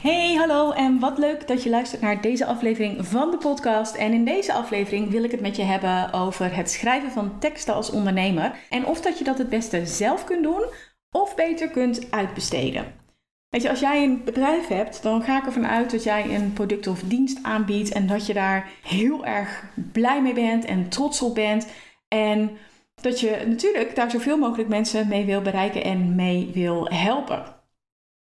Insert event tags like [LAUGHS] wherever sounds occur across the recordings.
Hey, hallo en wat leuk dat je luistert naar deze aflevering van de podcast. En in deze aflevering wil ik het met je hebben over het schrijven van teksten als ondernemer. En of dat je dat het beste zelf kunt doen of beter kunt uitbesteden. Weet je, als jij een bedrijf hebt, dan ga ik ervan uit dat jij een product of dienst aanbiedt en dat je daar heel erg blij mee bent en trots op bent. En dat je natuurlijk daar zoveel mogelijk mensen mee wil bereiken en mee wil helpen.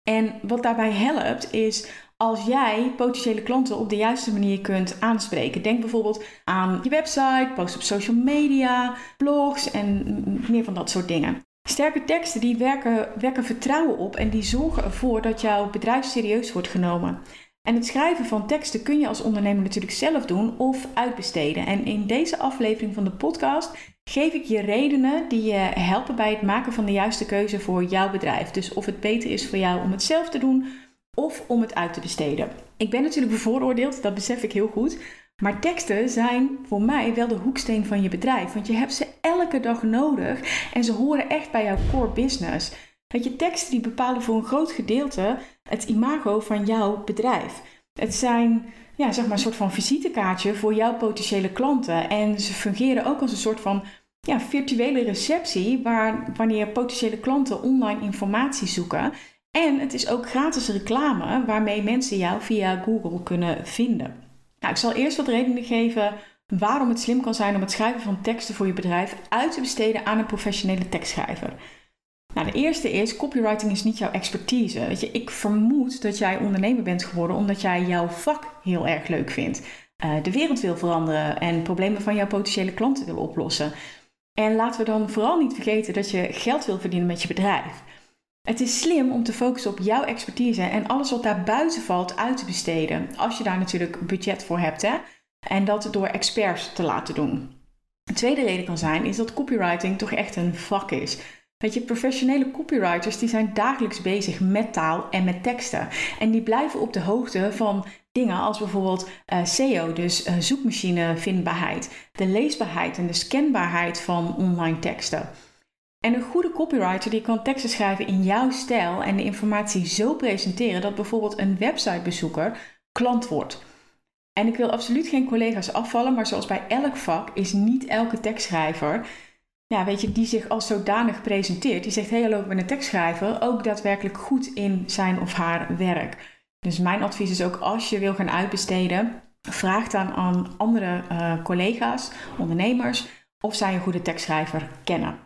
En wat daarbij helpt is als jij potentiële klanten op de juiste manier kunt aanspreken. Denk bijvoorbeeld aan je website, post op social media, blogs en meer van dat soort dingen. Sterke teksten die werken, wekken vertrouwen op en die zorgen ervoor dat jouw bedrijf serieus wordt genomen. En het schrijven van teksten kun je als ondernemer natuurlijk zelf doen of uitbesteden. En in deze aflevering van de podcast geef ik je redenen die je helpen bij het maken van de juiste keuze voor jouw bedrijf. Dus of het beter is voor jou om het zelf te doen of om het uit te besteden. Ik ben natuurlijk bevooroordeeld, dat besef ik heel goed. Maar teksten zijn voor mij wel de hoeksteen van je bedrijf. Want je hebt ze elke dag nodig en ze horen echt bij jouw core business. Dat je, teksten die bepalen voor een groot gedeelte het imago van jouw bedrijf. Het zijn ja, zeg maar een soort van visitekaartje voor jouw potentiële klanten. En ze fungeren ook als een soort van ja, virtuele receptie waar wanneer potentiële klanten online informatie zoeken. En het is ook gratis reclame waarmee mensen jou via Google kunnen vinden. Nou, ik zal eerst wat redenen geven waarom het slim kan zijn om het schrijven van teksten voor je bedrijf uit te besteden aan een professionele tekstschrijver. Nou, de eerste is, copywriting is niet jouw expertise. Weet je, ik vermoed dat jij ondernemer bent geworden omdat jij jouw vak heel erg leuk vindt. Uh, de wereld wil veranderen en problemen van jouw potentiële klanten wil oplossen. En laten we dan vooral niet vergeten dat je geld wil verdienen met je bedrijf. Het is slim om te focussen op jouw expertise en alles wat daar buiten valt uit te besteden. Als je daar natuurlijk budget voor hebt, hè? En dat door experts te laten doen. Een tweede reden kan zijn is dat copywriting toch echt een vak is. Weet je, professionele copywriters die zijn dagelijks bezig met taal en met teksten. En die blijven op de hoogte van dingen als bijvoorbeeld uh, SEO, dus uh, zoekmachinevindbaarheid, de leesbaarheid en de scanbaarheid van online teksten. En een goede copywriter die kan teksten schrijven in jouw stijl en de informatie zo presenteren dat bijvoorbeeld een websitebezoeker klant wordt. En ik wil absoluut geen collega's afvallen, maar zoals bij elk vak is niet elke tekstschrijver ja, weet je, die zich als zodanig presenteert, die zegt: hey, hallo, ik ben een tekstschrijver, ook daadwerkelijk goed in zijn of haar werk. Dus mijn advies is ook als je wil gaan uitbesteden, vraag dan aan andere uh, collega's, ondernemers, of zij een goede tekstschrijver kennen.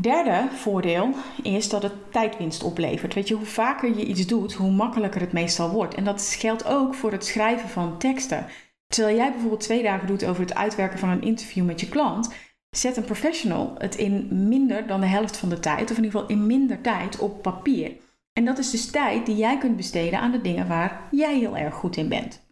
Derde voordeel is dat het tijdwinst oplevert. Weet je, hoe vaker je iets doet, hoe makkelijker het meestal wordt. En dat geldt ook voor het schrijven van teksten. Terwijl jij bijvoorbeeld twee dagen doet over het uitwerken van een interview met je klant, zet een professional het in minder dan de helft van de tijd, of in ieder geval in minder tijd op papier. En dat is dus tijd die jij kunt besteden aan de dingen waar jij heel erg goed in bent.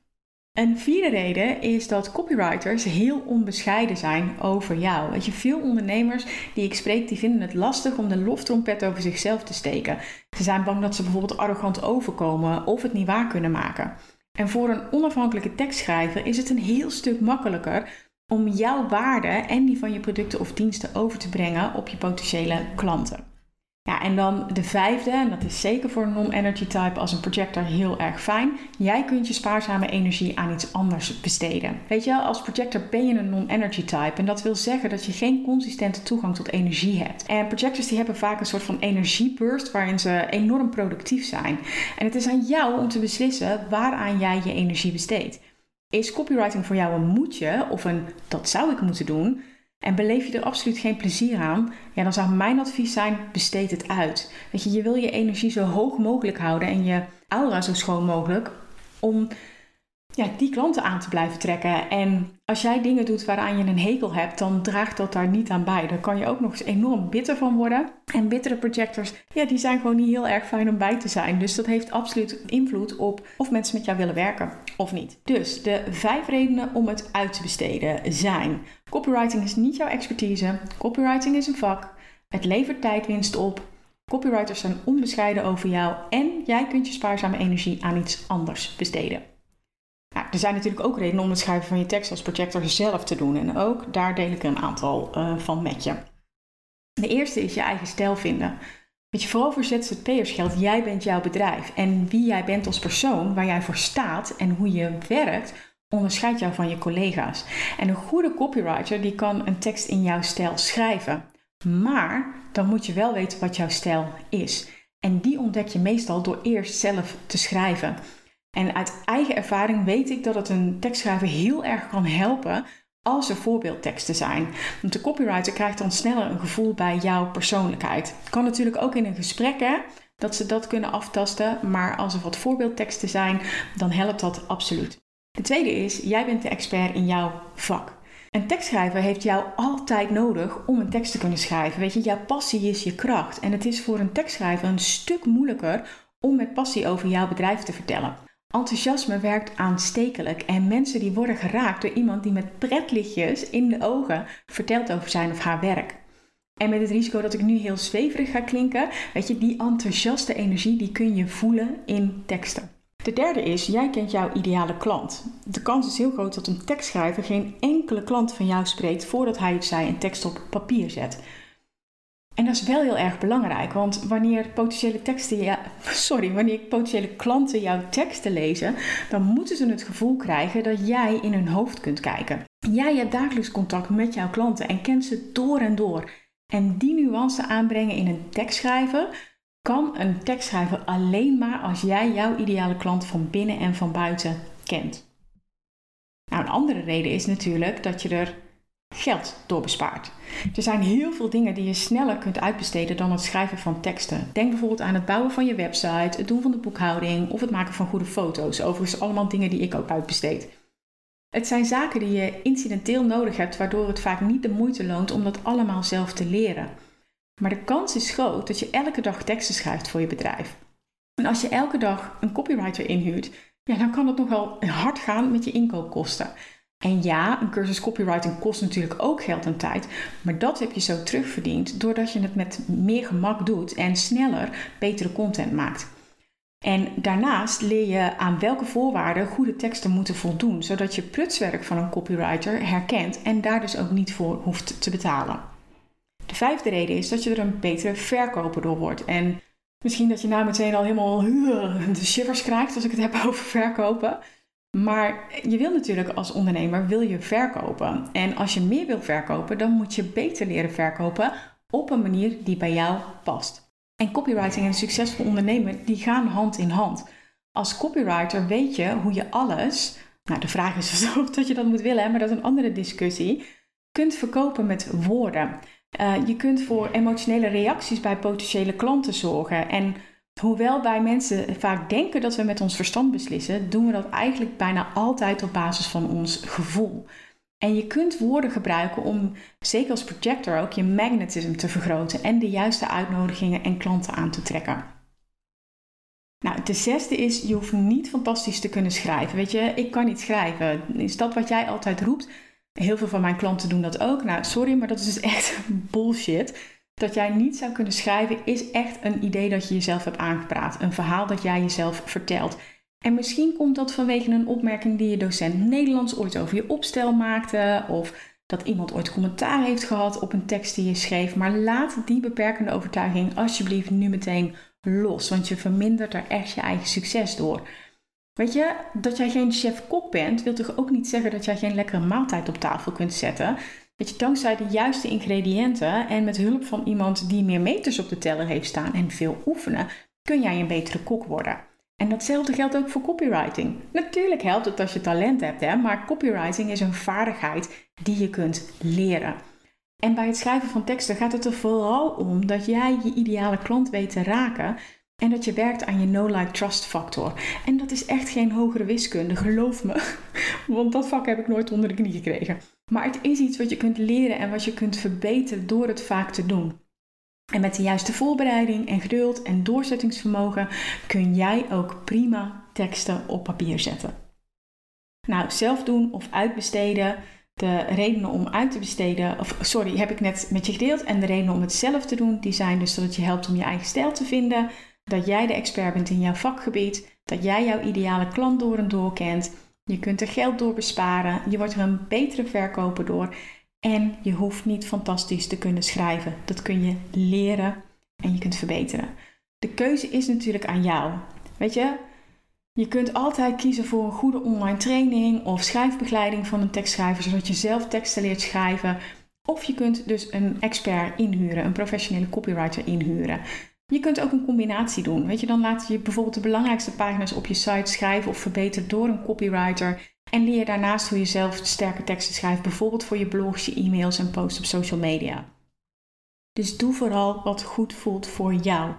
Een vierde reden is dat copywriters heel onbescheiden zijn over jou. Weet je, veel ondernemers die ik spreek, die vinden het lastig om de loftrompet over zichzelf te steken. Ze zijn bang dat ze bijvoorbeeld arrogant overkomen of het niet waar kunnen maken. En voor een onafhankelijke tekstschrijver is het een heel stuk makkelijker om jouw waarde en die van je producten of diensten over te brengen op je potentiële klanten. Ja, en dan de vijfde, en dat is zeker voor een non-energy type als een projector heel erg fijn. Jij kunt je spaarzame energie aan iets anders besteden. Weet je, als projector ben je een non-energy type. En dat wil zeggen dat je geen consistente toegang tot energie hebt. En projectors die hebben vaak een soort van energieburst waarin ze enorm productief zijn. En het is aan jou om te beslissen waaraan jij je energie besteedt. Is copywriting voor jou een moetje of een dat zou ik moeten doen? En beleef je er absoluut geen plezier aan? Ja, dan zou mijn advies zijn: besteed het uit. Weet je, je wil je energie zo hoog mogelijk houden en je aura zo schoon mogelijk om ja, die klanten aan te blijven trekken. En als jij dingen doet waaraan je een hekel hebt, dan draagt dat daar niet aan bij. Daar kan je ook nog eens enorm bitter van worden. En bittere projectors, ja, die zijn gewoon niet heel erg fijn om bij te zijn. Dus dat heeft absoluut invloed op of mensen met jou willen werken. Of niet. Dus de vijf redenen om het uit te besteden zijn: copywriting is niet jouw expertise, copywriting is een vak, het levert tijdwinst op, copywriters zijn onbescheiden over jou en jij kunt je spaarzame energie aan iets anders besteden. Nou, er zijn natuurlijk ook redenen om het schrijven van je tekst als projector zelf te doen en ook daar deel ik een aantal uh, van met je. De eerste is je eigen stijl vinden. Je, vooral voor ZZP'ers geldt, jij bent jouw bedrijf. En wie jij bent als persoon, waar jij voor staat en hoe je werkt, onderscheidt jou van je collega's. En een goede copywriter die kan een tekst in jouw stijl schrijven. Maar dan moet je wel weten wat jouw stijl is. En die ontdek je meestal door eerst zelf te schrijven. En uit eigen ervaring weet ik dat het een tekstschrijver heel erg kan helpen als er voorbeeldteksten zijn. Want de copywriter krijgt dan sneller een gevoel bij jouw persoonlijkheid. Kan natuurlijk ook in een gesprek hè, dat ze dat kunnen aftasten, maar als er wat voorbeeldteksten zijn, dan helpt dat absoluut. De tweede is, jij bent de expert in jouw vak. Een tekstschrijver heeft jou altijd nodig om een tekst te kunnen schrijven. Weet je, jouw passie is je kracht. En het is voor een tekstschrijver een stuk moeilijker om met passie over jouw bedrijf te vertellen. Enthousiasme werkt aanstekelijk en mensen die worden geraakt door iemand die met pretlichtjes in de ogen vertelt over zijn of haar werk. En met het risico dat ik nu heel zweverig ga klinken, weet je, die enthousiaste energie die kun je voelen in teksten. De derde is, jij kent jouw ideale klant. De kans is heel groot dat een tekstschrijver geen enkele klant van jou spreekt voordat hij of zij een tekst op papier zet. En dat is wel heel erg belangrijk, want wanneer potentiële, teksten, ja, [LAUGHS] sorry, wanneer potentiële klanten jouw teksten lezen, dan moeten ze het gevoel krijgen dat jij in hun hoofd kunt kijken. Jij hebt dagelijks contact met jouw klanten en kent ze door en door. En die nuance aanbrengen in een tekst schrijven, kan een tekstschrijver alleen maar als jij jouw ideale klant van binnen en van buiten kent. Nou, een andere reden is natuurlijk dat je er geld door bespaart. Er zijn heel veel dingen die je sneller kunt uitbesteden dan het schrijven van teksten. Denk bijvoorbeeld aan het bouwen van je website, het doen van de boekhouding of het maken van goede foto's. Overigens allemaal dingen die ik ook uitbesteed. Het zijn zaken die je incidenteel nodig hebt, waardoor het vaak niet de moeite loont om dat allemaal zelf te leren. Maar de kans is groot dat je elke dag teksten schrijft voor je bedrijf. En als je elke dag een copywriter inhuurt, ja, dan kan het nogal hard gaan met je inkoopkosten. En ja, een cursus copywriting kost natuurlijk ook geld en tijd, maar dat heb je zo terugverdiend doordat je het met meer gemak doet en sneller betere content maakt. En daarnaast leer je aan welke voorwaarden goede teksten moeten voldoen, zodat je prutswerk van een copywriter herkent en daar dus ook niet voor hoeft te betalen. De vijfde reden is dat je er een betere verkoper door wordt. En misschien dat je nou meteen al helemaal [LAUGHS] de shivers krijgt als ik het heb over verkopen. Maar je wil natuurlijk als ondernemer wil je verkopen. En als je meer wil verkopen, dan moet je beter leren verkopen op een manier die bij jou past. En copywriting en succesvol ondernemer, die gaan hand in hand. Als copywriter weet je hoe je alles, nou de vraag is [LAUGHS] of dat je dat moet willen, maar dat is een andere discussie, kunt verkopen met woorden. Uh, je kunt voor emotionele reacties bij potentiële klanten zorgen. En Hoewel wij mensen vaak denken dat we met ons verstand beslissen, doen we dat eigenlijk bijna altijd op basis van ons gevoel. En je kunt woorden gebruiken om, zeker als projector ook, je magnetisme te vergroten en de juiste uitnodigingen en klanten aan te trekken. Nou, de zesde is, je hoeft niet fantastisch te kunnen schrijven. Weet je, ik kan niet schrijven. Is dat wat jij altijd roept? Heel veel van mijn klanten doen dat ook. Nou, sorry, maar dat is dus echt [LAUGHS] bullshit dat jij niet zou kunnen schrijven, is echt een idee dat je jezelf hebt aangepraat. Een verhaal dat jij jezelf vertelt. En misschien komt dat vanwege een opmerking die je docent Nederlands ooit over je opstel maakte. Of dat iemand ooit commentaar heeft gehad op een tekst die je schreef. Maar laat die beperkende overtuiging alsjeblieft nu meteen los. Want je vermindert er echt je eigen succes door. Weet je, dat jij geen chef-kok bent, wil toch ook niet zeggen dat jij geen lekkere maaltijd op tafel kunt zetten. Dat je dankzij de juiste ingrediënten en met hulp van iemand die meer meters op de teller heeft staan en veel oefenen, kun jij een betere kok worden. En datzelfde geldt ook voor copywriting. Natuurlijk helpt het als je talent hebt, hè, maar copywriting is een vaardigheid die je kunt leren. En bij het schrijven van teksten gaat het er vooral om dat jij je ideale klant weet te raken en dat je werkt aan je no-like trust factor. En dat is echt geen hogere wiskunde, geloof me. [LAUGHS] Want dat vak heb ik nooit onder de knie gekregen. Maar het is iets wat je kunt leren en wat je kunt verbeteren door het vaak te doen. En met de juiste voorbereiding en geduld en doorzettingsvermogen kun jij ook prima teksten op papier zetten. Nou, zelf doen of uitbesteden. De redenen om uit te besteden, of sorry, heb ik net met je gedeeld. En de redenen om het zelf te doen, die zijn dus dat het je helpt om je eigen stijl te vinden. Dat jij de expert bent in jouw vakgebied. Dat jij jouw ideale klant door en door kent. Je kunt er geld door besparen. Je wordt er een betere verkoper door. En je hoeft niet fantastisch te kunnen schrijven. Dat kun je leren en je kunt verbeteren. De keuze is natuurlijk aan jou. Weet je, je kunt altijd kiezen voor een goede online training of schrijfbegeleiding van een tekstschrijver, zodat je zelf teksten leert schrijven. Of je kunt dus een expert inhuren, een professionele copywriter inhuren. Je kunt ook een combinatie doen. Weet je, dan laat je bijvoorbeeld de belangrijkste pagina's op je site schrijven of verbeteren door een copywriter. En leer daarnaast hoe je zelf sterke teksten schrijft, bijvoorbeeld voor je blogs, je e-mails en posts op social media. Dus doe vooral wat goed voelt voor jou.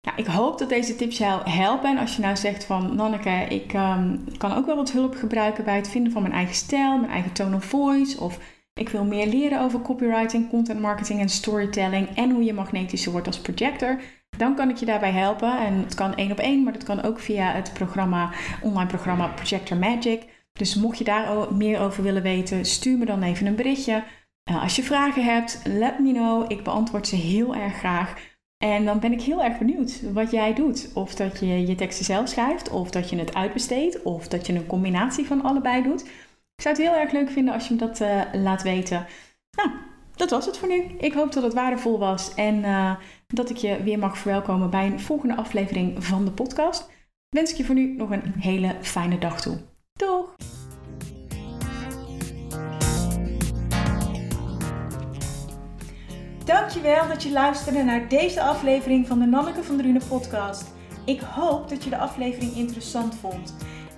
Ja, ik hoop dat deze tips jou helpen. En als je nou zegt van Nanneke, ik um, kan ook wel wat hulp gebruiken bij het vinden van mijn eigen stijl, mijn eigen tone of voice. Of ik wil meer leren over copywriting, content marketing en storytelling. En hoe je magnetischer wordt als projector. Dan kan ik je daarbij helpen. En het kan één op één, maar dat kan ook via het programma, online programma Projector Magic. Dus mocht je daar meer over willen weten, stuur me dan even een berichtje. Uh, als je vragen hebt, let me know. Ik beantwoord ze heel erg graag. En dan ben ik heel erg benieuwd wat jij doet. Of dat je je teksten zelf schrijft, of dat je het uitbesteedt, of dat je een combinatie van allebei doet. Ik zou het heel erg leuk vinden als je me dat uh, laat weten. Nou, dat was het voor nu. Ik hoop dat het waardevol was en uh, dat ik je weer mag verwelkomen bij een volgende aflevering van de podcast. Wens ik je voor nu nog een hele fijne dag toe. Doeg! Dankjewel dat je luisterde naar deze aflevering van de Nanneke van Drunen podcast. Ik hoop dat je de aflevering interessant vond.